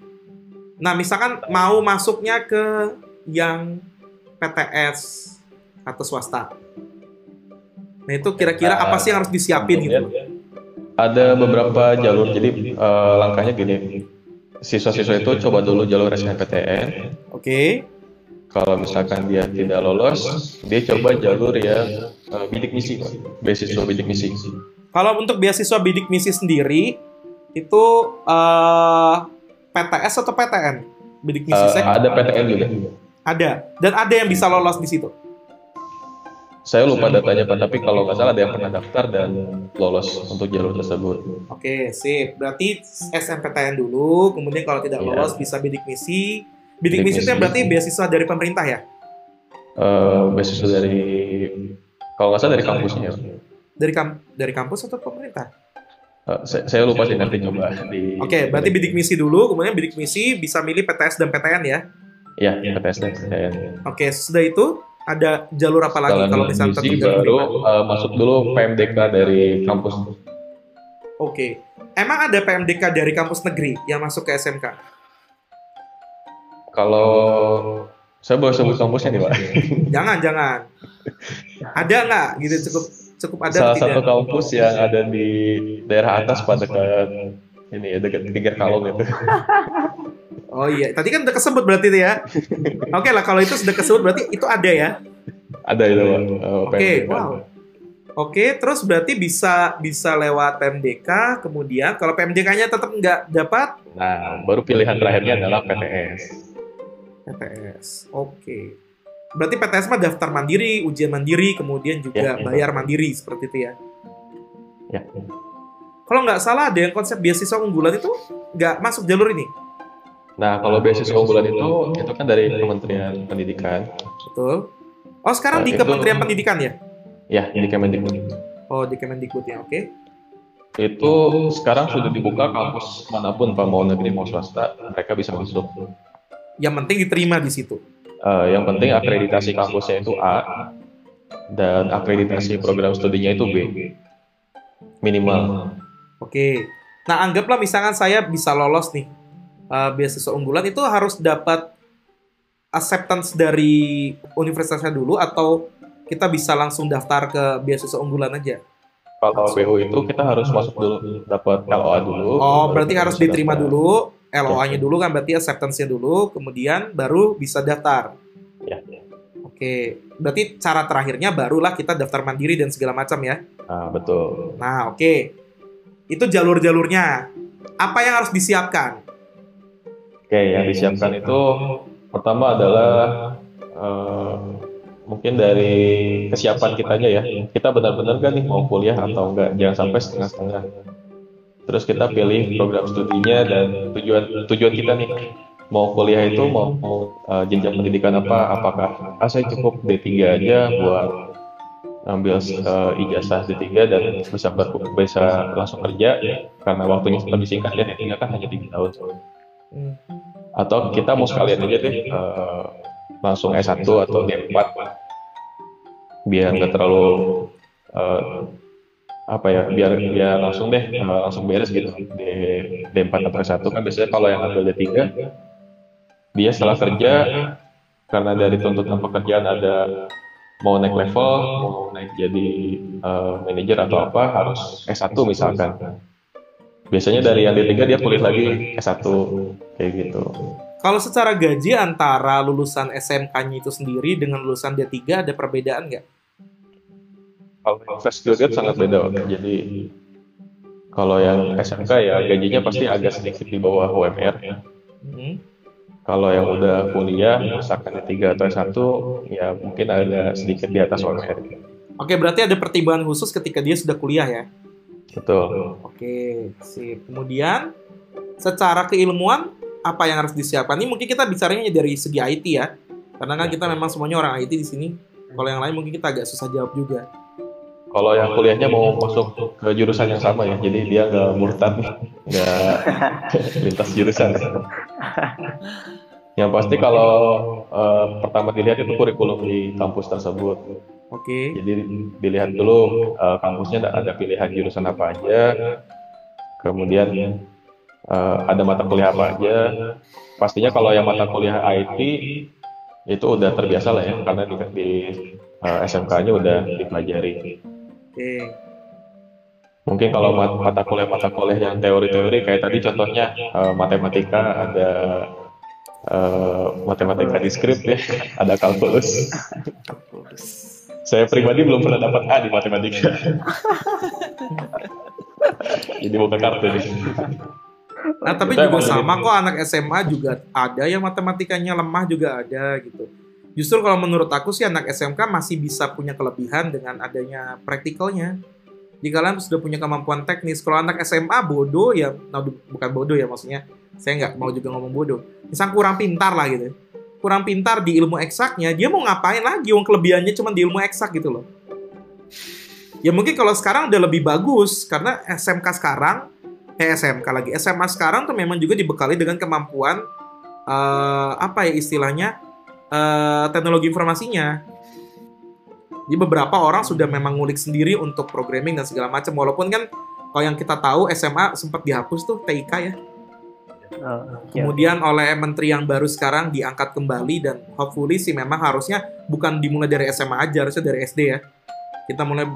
Nah misalkan mau masuknya ke yang PTS atau swasta. Nah itu kira-kira apa sih yang harus disiapin gitu? Ada beberapa jalur, jadi eh, langkahnya gini. Siswa-siswa itu coba dulu jalur SNMPTN. Oke, Kalau misalkan dia tidak lolos, dia coba jalur yang eh, bidik misi, beasiswa bidik misi. Kalau untuk beasiswa bidik misi sendiri itu eh, PTS atau PTN? Bidik misi Eh, saya ada PTN juga. ada dan ada yang bisa lolos di situ. Saya lupa datanya Pak, tapi kalau nggak salah ada yang pernah daftar dan lolos untuk jalur tersebut. Oke, sip. Berarti SNPTN dulu, kemudian kalau tidak Iya. lolos bisa bidik misi. Bidik, Bidik misi itu berarti beasiswa dari pemerintah ya? Eh, beasiswa dari kalau nggak salah dari kampusnya. Dari kam dari kampus atau pemerintah? Eh, saya, saya lupa sih nanti coba di. Oke, berarti bidik misi dulu, kemudian bidik misi bisa milih PTS dan PTN ya. Ya, PTS dan PTN. Oke, sesudah itu ada jalur apa lagi Setelah kalau misalnya misi baru eh, masuk dulu PMDK dari kampus. Oke. Emang ada PMDK dari kampus negeri yang masuk ke SMK? Kalau saya boleh sebut kampusnya nih Pak. Jangan, jangan. Ada nggak gitu cukup cukup ada Salah tidak? satu kampus yang ada di daerah atas pada dekat ini ya dekat Tiga Kalong itu. (laughs) Oh iya, tadi kan udah kesebut berarti itu ya. Oke lah, kalau itu sudah kesebut berarti itu ada ya. ada itu Pak. Oke, PMDK. wow. Oke, terus berarti bisa bisa lewat PMDK, kemudian kalau PMDK-nya tetap nggak dapat Nah, baru pilihan terakhirnya adalah PTS. PTS. Oke. Berarti PTS mah daftar mandiri, ujian mandiri, kemudian juga Ya, ya. bayar mandiri seperti itu ya. Ya. Kalau nggak salah ada yang konsep beasiswa unggulan itu nggak masuk jalur ini. Nah, kalau beasiswa unggulan itu itu kan dari Kementerian Pendidikan. Betul. Oh, sekarang Nah, di itu- Kementerian Pendidikan ya? Ya, di Kemendikbud. Oh, di Kemendikbud ya, oke. Itu sekarang sudah dibuka kampus mana pun, Pak, mau negeri mau swasta, mereka bisa masuk. Yang penting diterima di situ. Eh, yang penting akreditasi kampusnya itu A dan akreditasi program studinya itu B. Minimal. Oke. Nah, anggaplah misalkan saya bisa lolos nih eh, beasiswa unggulan itu harus dapat acceptance dari universitasnya dulu atau kita bisa langsung daftar ke beasiswa unggulan aja. Kalau BU itu kita harus masuk dulu, dapat LOA dulu. Oh, berarti harus diterima daftar. dulu, LOA-nya dulu kan berarti acceptance-nya dulu, kemudian baru bisa daftar. Ya. Oke, berarti cara terakhirnya barulah kita daftar mandiri dan segala macam ya. Nah, betul. Nah, oke. Itu jalur-jalurnya. Apa yang harus disiapkan? Oke, yang disiapkan itu pertama adalah eh, mungkin dari kesiapan kitanya ya. Kita benar-benar kan nih mau kuliah atau enggak, jangan sampai setengah-setengah. Terus kita pilih program studinya dan tujuan tujuan kita nih mau kuliah itu mau, mau eh, jenjang pendidikan apa? Apakah ah, saya cukup D3 aja buat ambil eh, ijazah D3 dan bisa ber- bisa langsung kerja karena waktunya lebih singkat ya D3 kan hanya 3 tahun atau kita mau sekalian aja deh eh, langsung S1 atau D4 biar nggak terlalu eh, apa ya biar biar langsung deh eh, langsung beres gitu. D, D4 atau S1 kan biasanya kalau yang ambil D3 dia setelah kerja karena dari tuntutan pekerjaan ada mau naik level mau naik jadi eh, manajer atau apa harus S1 misalkan. Biasanya dari yang D3 dia kuliah lagi S1 kayak gitu. Kalau secara gaji antara lulusan SMK-nya itu sendiri dengan lulusan D3 ada perbedaan nggak? Kalau graduate sangat beda, Pak. Jadi kalau yang SMK ya gajinya pasti agak sedikit di bawah UMR. Hmm. Kalau yang udah kuliah, misalkan D3 atau S1, ya mungkin ada sedikit di atas UMR. Oke, berarti ada pertimbangan khusus ketika dia sudah kuliah ya? Betul. Oke, sip. Kemudian secara keilmuan apa yang harus disiapkan? Ini mungkin kita bicaranya dari segi IT ya. Karena kan kita memang semuanya orang IT di sini. Kalau yang lain mungkin kita agak susah jawab juga. Kalau yang kuliahnya mau masuk ke jurusan yang sama ya, jadi dia nggak murtad, nggak (laughs) lintas jurusan. Yang pasti kalau eh, pertama dilihat itu kurikulum di kampus tersebut. Oke. Jadi dilihat dulu eh, kampusnya ada, ada pilihan jurusan apa aja, kemudian eh, ada mata kuliah apa aja. Pastinya kalau yang mata kuliah IT itu udah terbiasa lah ya, karena di, di eh, SMK-nya udah dipelajari. Oke. Mungkin kalau mat- mata kuliah-mata kuliah yang teori-teori kayak tadi contohnya eh, matematika ada eh, matematika diskrit ya, (laughs) ada kalkulus. Saya pribadi belum pernah dapat A di matematika. (laughs) Jadi buka kartu nih. Nah, tapi Kita juga sama kok anak SMA juga ada yang matematikanya lemah juga ada gitu. Justru kalau menurut aku sih anak SMK masih bisa punya kelebihan dengan adanya praktikalnya. Jika kalian sudah punya kemampuan teknis, kalau anak SMA bodoh ya, nah, bukan bodoh ya maksudnya, saya nggak mau juga ngomong bodoh. Misal kurang pintar lah gitu. Kurang pintar di ilmu eksaknya, dia mau ngapain lagi? Wong kelebihannya cuma di ilmu eksak gitu loh. Ya mungkin kalau sekarang udah lebih bagus karena SMK sekarang eh SMK lagi SMA sekarang tuh memang juga dibekali dengan kemampuan eh, apa ya istilahnya eh, teknologi informasinya. Jadi beberapa orang sudah memang ngulik sendiri untuk programming dan segala macam. Walaupun kan kalau yang kita tahu SMA sempat dihapus tuh TIK ya. Ya. Kemudian oleh menteri yang baru sekarang diangkat kembali dan hopefully sih memang harusnya bukan dimulai dari SMA aja, harusnya dari SD ya. Kita mulai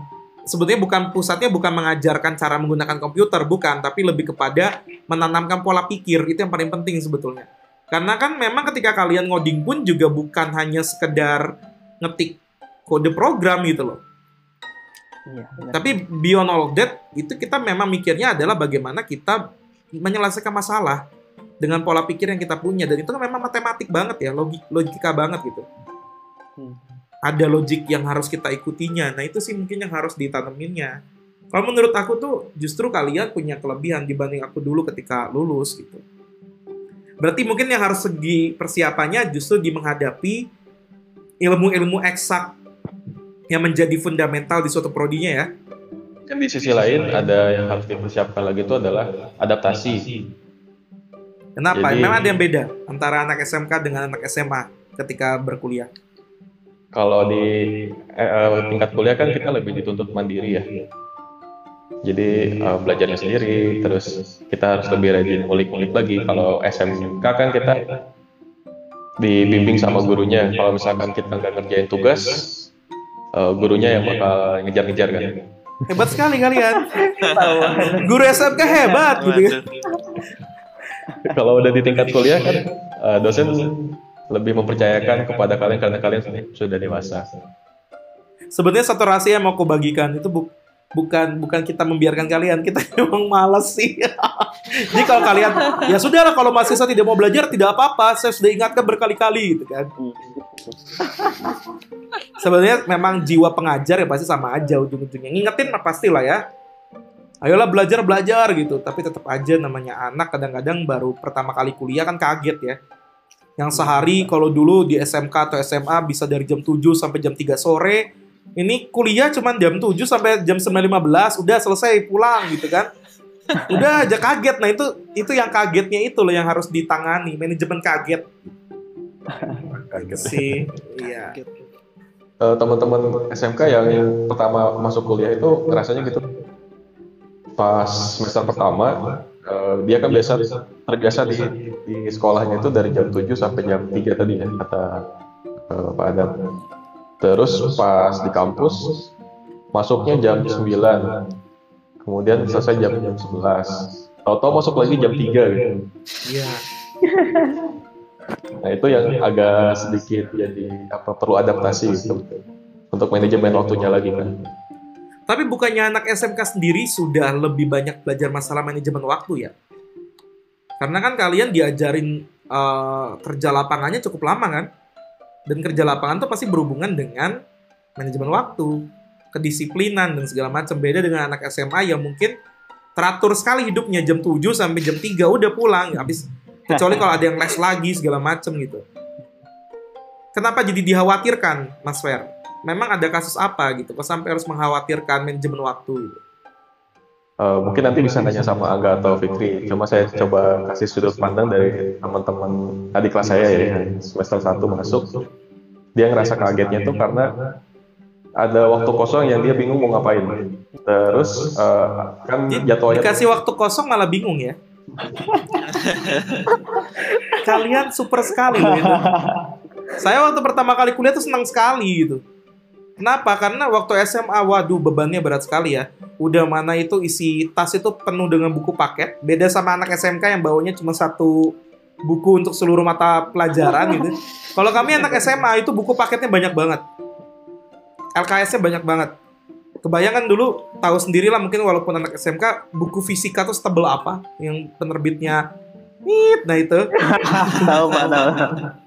sebetulnya bukan pusatnya bukan mengajarkan cara menggunakan komputer, bukan, tapi lebih kepada menanamkan pola pikir itu yang paling penting sebetulnya. Karena kan memang ketika kalian ngoding pun juga bukan hanya sekedar ngetik kode program gitu loh. Iya, benar. Tapi beyond all that, itu kita memang mikirnya adalah bagaimana kita menyelesaikan masalah dengan pola pikir yang kita punya dan itu kan memang matematik banget ya, logik logika banget gitu. Hmm. Ada logik yang harus kita ikutinya. Nah, itu sih mungkin yang harus ditaneminnya. Kalau menurut aku tuh justru kalian punya kelebihan dibanding aku dulu ketika lulus gitu. Berarti mungkin yang harus segi persiapannya justru di menghadapi ilmu-ilmu eksak yang menjadi fundamental di suatu prodinya ya. Kan di sisi lain ada yang harus dipersiapkan lagi itu adalah adaptasi. Kenapa? Jadi- Memang ada yang beda antara anak SMK dengan anak SMA ketika berkuliah. Kalau di eh, eh, tingkat kuliah kan kita lebih dituntut mandiri ya. Jadi eh, belajarnya sendiri, terus kita harus lebih rajin ngulik-ngulik lagi. Kalau SMK kan kita dibimbing sama gurunya. Kalau misalkan kita nggak ngerjain tugas, eh, gurunya yang bakal ngejar-ngejar kan. Hebat sekali kalian. Guru SMK hebat gitu ya. (laughs) Kalau udah di tingkat kuliah kan eh, dosen lebih mempercayakan kepada kalian karena kalian sudah dewasa. Sebenarnya satu rahasia yang mau aku bagikan itu bu- bukan bukan kita membiarkan kalian, kita (laughs) memang malas sih. (laughs) Jadi kalau kalian ya sudahlah kalau mahasiswa tidak mau belajar tidak apa-apa, saya sudah ingatkan berkali-kali gitu kan. (laughs) Sebenarnya memang jiwa pengajar ya pasti sama aja ujung-ujungnya. Ngingetin pastilah ya. Ayolah belajar belajar gitu, tapi tetap aja namanya anak kadang-kadang baru pertama kali kuliah kan kaget ya. Yang sehari kalau dulu di SMK atau SMA bisa dari jam 7 sampai jam 3 sore, ini kuliah cuman jam 7 sampai jam 9.15 udah selesai pulang gitu kan. Udah aja kaget. Nah, itu itu yang kagetnya itu loh yang harus ditangani, manajemen kaget. Kaget sih. Iya. Eh, teman-teman SMK yang pertama masuk kuliah itu rasanya gitu pas semester pertama eh, dia kan biasa terbiasa di, di sekolahnya itu dari jam 7 sampai jam 3 tadi ya kata eh, Pak Adam terus pas di kampus masuknya jam 9 kemudian selesai jam jam 11 tahu-tahu masuk lagi jam 3 gitu. Iya. Nah itu yang agak sedikit jadi apa perlu adaptasi gitu untuk manajemen waktunya lagi kan. Tapi bukannya anak SMK sendiri sudah lebih banyak belajar masalah manajemen waktu ya? Karena kan kalian diajarin eh, kerja lapangannya cukup lama kan? Dan kerja lapangan tuh pasti berhubungan dengan manajemen waktu, kedisiplinan dan segala macam. Beda dengan anak SMA yang mungkin teratur sekali hidupnya jam 7 sampai jam 3 udah pulang habis kecuali kalau ada yang les lagi segala macam gitu. Kenapa jadi dikhawatirkan, Mas Fer? Memang ada kasus apa gitu? Kok sampai harus mengkhawatirkan manajemen waktu gitu? Eh, mungkin nanti bisa nanya sama Angga atau Fikri. Cuma saya coba kasih sudut pandang dari teman-teman adik kelas saya ya yang semester 1 masuk. Dia ngerasa kagetnya tuh karena ada waktu kosong yang dia bingung mau ngapain. Terus eh, kan jadwalnya Dikasih waktu kosong malah bingung ya. (laughs) Kalian super sekali loh itu. Saya waktu pertama kali kuliah tuh senang sekali gitu. Kenapa? Karena waktu SMA, waduh bebannya berat sekali ya. Udah mana itu isi tas itu penuh dengan buku paket. Beda sama anak SMK yang bawanya cuma satu buku untuk seluruh mata pelajaran gitu. (laughs) Kalau kami anak SMA itu buku paketnya banyak banget. LKS-nya banyak banget. Kebayangkan dulu tahu sendiri lah mungkin walaupun anak SMK buku fisika tuh setebel apa yang penerbitnya Nit, nah itu (laughs) tahu pak tahu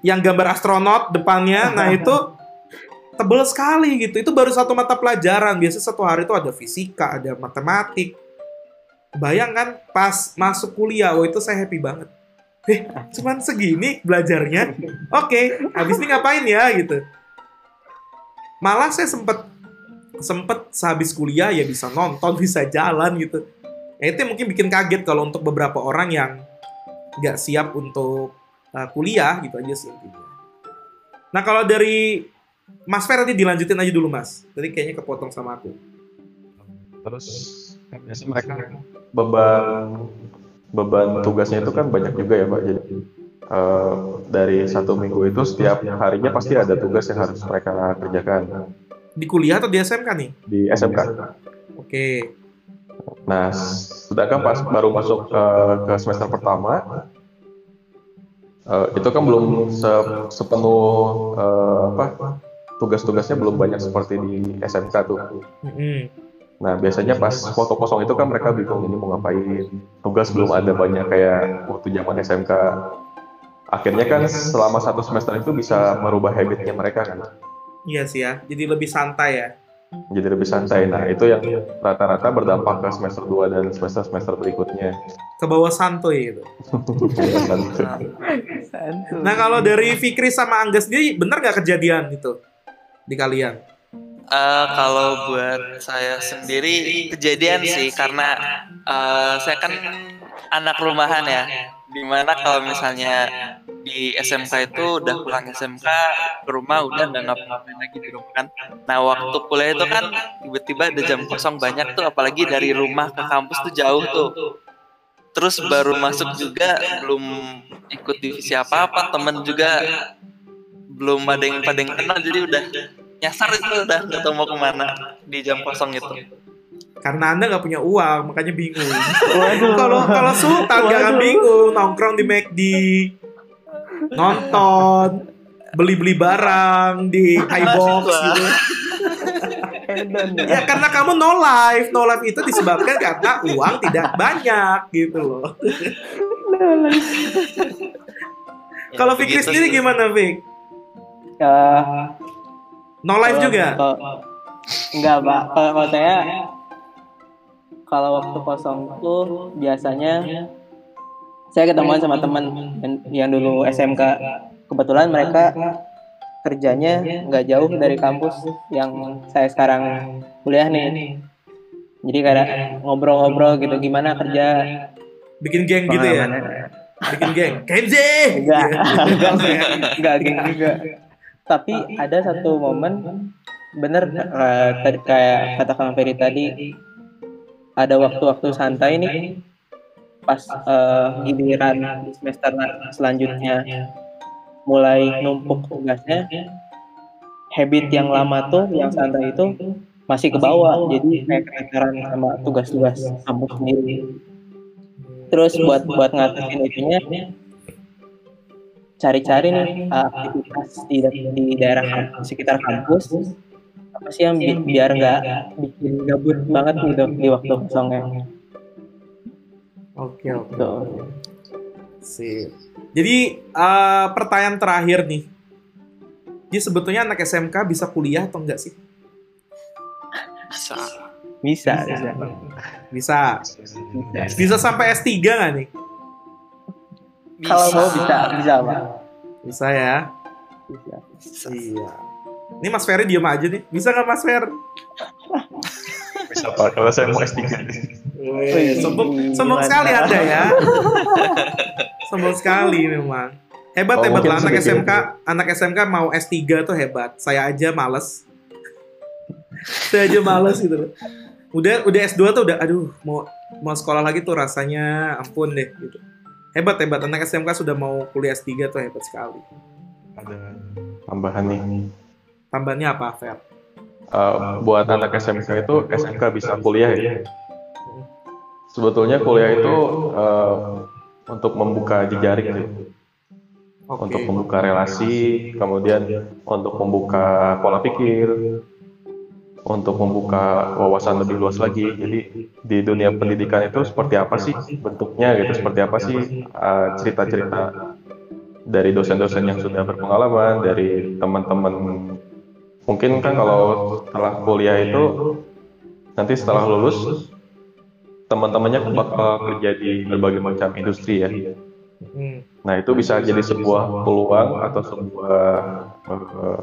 yang gambar astronot depannya nah itu tebel sekali gitu. Itu baru satu mata pelajaran. Biasanya satu hari itu ada fisika ada matematik. Bayangkan pas masuk kuliah oh itu saya happy banget. Eh cuman segini belajarnya? Oke habis ini ngapain ya gitu. Malah saya sempet sempet sehabis kuliah ya bisa nonton (laughs) bisa jalan gitu. Nah, itu mungkin bikin kaget kalau untuk beberapa orang yang nggak siap untuk uh, kuliah gitu aja sih. Nah kalau dari Mas Fer nanti dilanjutin aja dulu Mas. Tadi kayaknya kepotong sama aku. terus kan biasanya mereka beban beban tugasnya itu kan banyak juga ya Pak. Jadi eh, dari satu minggu itu setiap harinya pasti ada tugas yang harus mereka kerjakan Di kuliah atau di SMK nih? di SMK. Oke. Nah, sedangkan pas baru masuk ke, ke semester pertama, eh, itu kan belum se- sepenuh eh, apa tugas-tugasnya belum banyak seperti di SMK tuh. Nah, biasanya pas foto kosong itu kan mereka bingung ini mau ngapain. Tugas belum ada banyak kayak waktu zaman SMK. Akhirnya kan selama satu semester itu bisa merubah habitnya mereka kan. Iya sih ya. Jadi lebih santai ya. jadi lebih santai. Nah, itu yang rata-rata berdampak ke semester 2 dan semester-semester berikutnya. Ke bawah santuy gitu. (laughs) Santuy. Nah kalau dari Fikri sama Angga sendiri bener nggak kejadian gitu di kalian? Eh, kalau buat saya sendiri kejadian sih karena eh, saya kan anak rumahan ya. Di mana kalau misalnya di SMK itu udah pulang SMK ke rumah udah nggak ngapa-ngapain lagi di rumah kan. Nah waktu kuliah itu kan tiba-tiba ada jam kosong banyak tuh apalagi dari rumah ke kampus tuh jauh tuh. Terus baru masuk juga belum ikut divisi apa-apa temen juga belum ada yang pada yang kenal jadi udah nyasar itu udah nggak tahu mau ke mana di jam kosong itu. Karena anda nggak punya uang makanya bingung. (laughs) Kalau kalau Sultan akan Waduh. bingung nongkrong di McD, nonton, beli-beli barang di iBox gitu. (laughs) Ya. Ya karena kamu no life, no life itu disebabkan karena uang tidak banyak gitu loh. (laughs) Ya, Kalau Fikri sendiri gimana Fik? Ya, No life kalau- juga? kalau- enggak, Pak. Kalau kalau saya kalau waktu kosong tuh biasanya saya ketemuan sama teman yang- yang dulu SMK. Kebetulan mereka kerjanya nggak jauh dari kampus yang saya sekarang kuliah nih. Jadi kayak ngobrol-ngobrol gitu gimana kerja Bikin geng gitu ya? Bikin geng. Kenzi! Enggak, enggak, (laughs) enggak geng juga. Tapi ada satu momen bener tadi- kayak kata Kang Ferry tadi ada waktu-waktu santai nih pas eh, giliran di semester selanjutnya mulai numpuk tugasnya habit yang lama tuh yang santai itu masih ke bawah jadi kayak keteteran sama tugas-tugas kampus sendiri. terus buat buat ngatasin itunya cari-cari nih uh, aktivitas di, di daerah sekitar kampus apa sih yang bi- biar nggak bikin gabut banget gitu di waktu kosongnya Oke, oke. gitu. Sip. Jadi eh, pertanyaan terakhir nih. Jadi sebetulnya anak SMK bisa kuliah atau enggak sih? Bisa. bisa bisa Bisa. bisa Bisa sampai S3 nggak nih? Bisa. kalau mau bisa bisa pak Bisa ya. bisa Bisa. Iya. Ini Mas Ferry diem aja nih. Bisa nggak Mas Fer? Bisa Pak, kalau saya mau S3. Wih, sombong, sombong sekali Anda ya. sombong sekali memang. Hebat Oh, hebat lah anak. SMK, anak SMK mau S3 tuh hebat. Saya aja males. Saya aja males gitu loh. Udah udah S2 tuh udah aduh mau mau sekolah lagi tuh rasanya ampun deh gitu. Hebat hebat anak SMK sudah mau kuliah S3 tuh hebat sekali. Ada tambahan nih. Tambahnya apa, Fer? Uh, buat anak SMK itu SMK bisa kuliah ya. Sebetulnya kuliah itu uh, untuk membuka jejaring sih. Oke. untuk membuka relasi, kemudian untuk membuka pola pikir, untuk membuka wawasan lebih luas lagi. Jadi di dunia pendidikan itu seperti apa sih bentuknya gitu, seperti apa sih uh, cerita-cerita dari dosen-dosen yang sudah berpengalaman, dari teman-teman. Mungkin kan kalau setelah kuliah itu nanti setelah lulus teman-temannya bakal kerja di berbagai macam industri ya. Hmm. Nah itu bisa jadi sebuah peluang atau sebuah eh,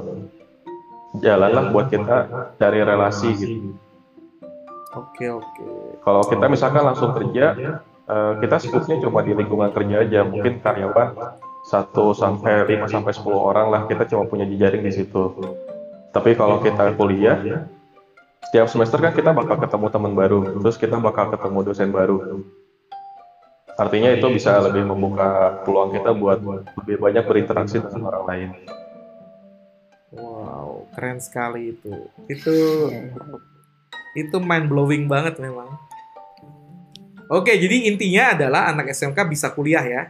jalan lah buat kita cari relasi gitu. Oke, oke. Kalau kita misalkan langsung kerja, eh, kita skupnya cuma di lingkungan kerja aja, mungkin karyawan 1 sampai 5 sampai 10 orang lah kita cuma punya jejaring di situ. Tapi kalau kita kuliah, setiap semester kan kita bakal ketemu teman baru, terus kita bakal ketemu dosen baru. Artinya itu bisa lebih membuka peluang kita buat lebih banyak berinteraksi dengan orang lain. Wow, keren sekali itu. Itu itu mind blowing banget memang. Oke, jadi intinya adalah anak SMK bisa kuliah ya.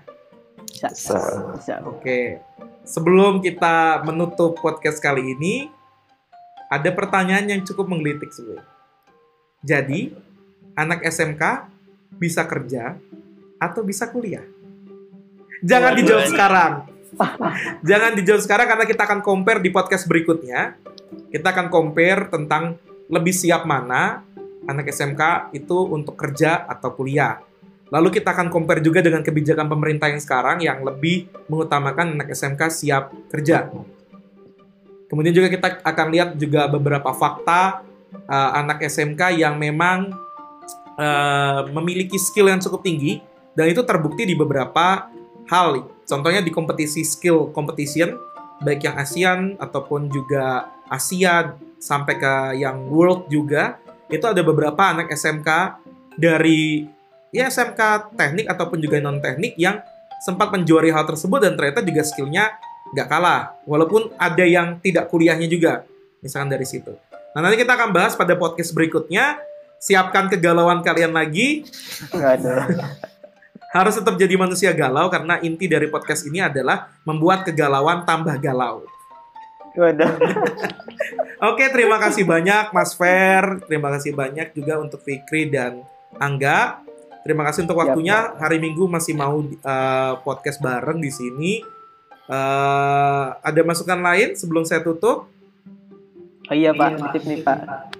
bisa Bisa. bisa Oke. Sebelum kita menutup podcast kali ini, ada pertanyaan yang cukup menggelitik sebenarnya. Jadi, anak SMK bisa kerja atau bisa kuliah? Jangan dijawab sekarang. (laughs) Jangan dijawab sekarang karena kita akan compare di podcast berikutnya. Kita akan compare tentang lebih siap mana anak SMK itu untuk kerja atau kuliah. Lalu kita akan compare juga dengan kebijakan pemerintah yang sekarang yang lebih mengutamakan anak SMK siap kerja. Kemudian juga kita akan lihat juga beberapa fakta uh, anak SMK yang memang uh, memiliki skill yang cukup tinggi dan itu terbukti di beberapa hal. Contohnya di kompetisi skill competition baik yang ASEAN ataupun juga Asia sampai ke yang World juga itu ada beberapa anak SMK dari ya SMK teknik ataupun juga non teknik yang sempat menjuari hal tersebut dan ternyata juga skillnya nggak kalah. Walaupun ada yang tidak kuliahnya juga misalkan dari situ. Nah nanti kita akan bahas pada podcast berikutnya. Siapkan kegalauan kalian lagi. Nggak ada. Harus tetap jadi manusia galau karena inti dari podcast ini adalah membuat kegalauan tambah galau Waduh. Oke, terima kasih banyak Mas Fer. Terima kasih banyak juga untuk Fikri dan Angga. Terima kasih untuk waktunya. Hari Minggu masih mau uh, podcast bareng di sini. Uh, ada masukan lain sebelum saya tutup? Oh iya Pak, titip nih Pak.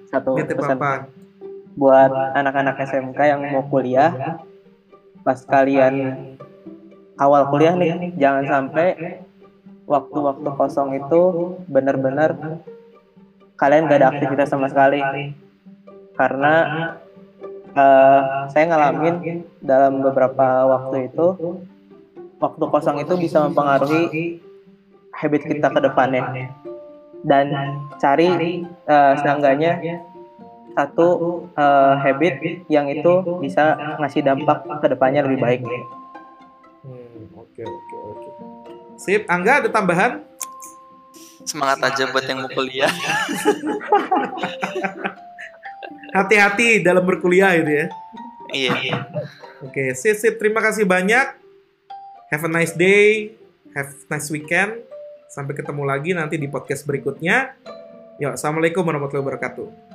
Satu Nitip pesan apa? buat anak-anak SMK yang mau kuliah. Pas kalian awal kuliah nih, jangan sampai waktu-waktu kosong itu benar-benar kalian gak ada aktivitas sama sekali. Karena eh, saya ngalamin dalam beberapa waktu itu, waktu kosong itu bisa mempengaruhi habit kita ke depannya. Dan cari eh, seenggaknya satu eh, habit yang itu bisa ngasih dampak ke depannya lebih baik. Hmm, oke oke oke. Sip, Angga ada tambahan? Semangat aja buat yang mau kuliah. (laughs) Hati-hati dalam berkuliah itu ya. Iya. Oke, sip sip. Terima kasih banyak. Have a nice day. Have a nice weekend. Sampai ketemu lagi nanti di podcast berikutnya. Yuk, assalamualaikum warahmatullahi wabarakatuh.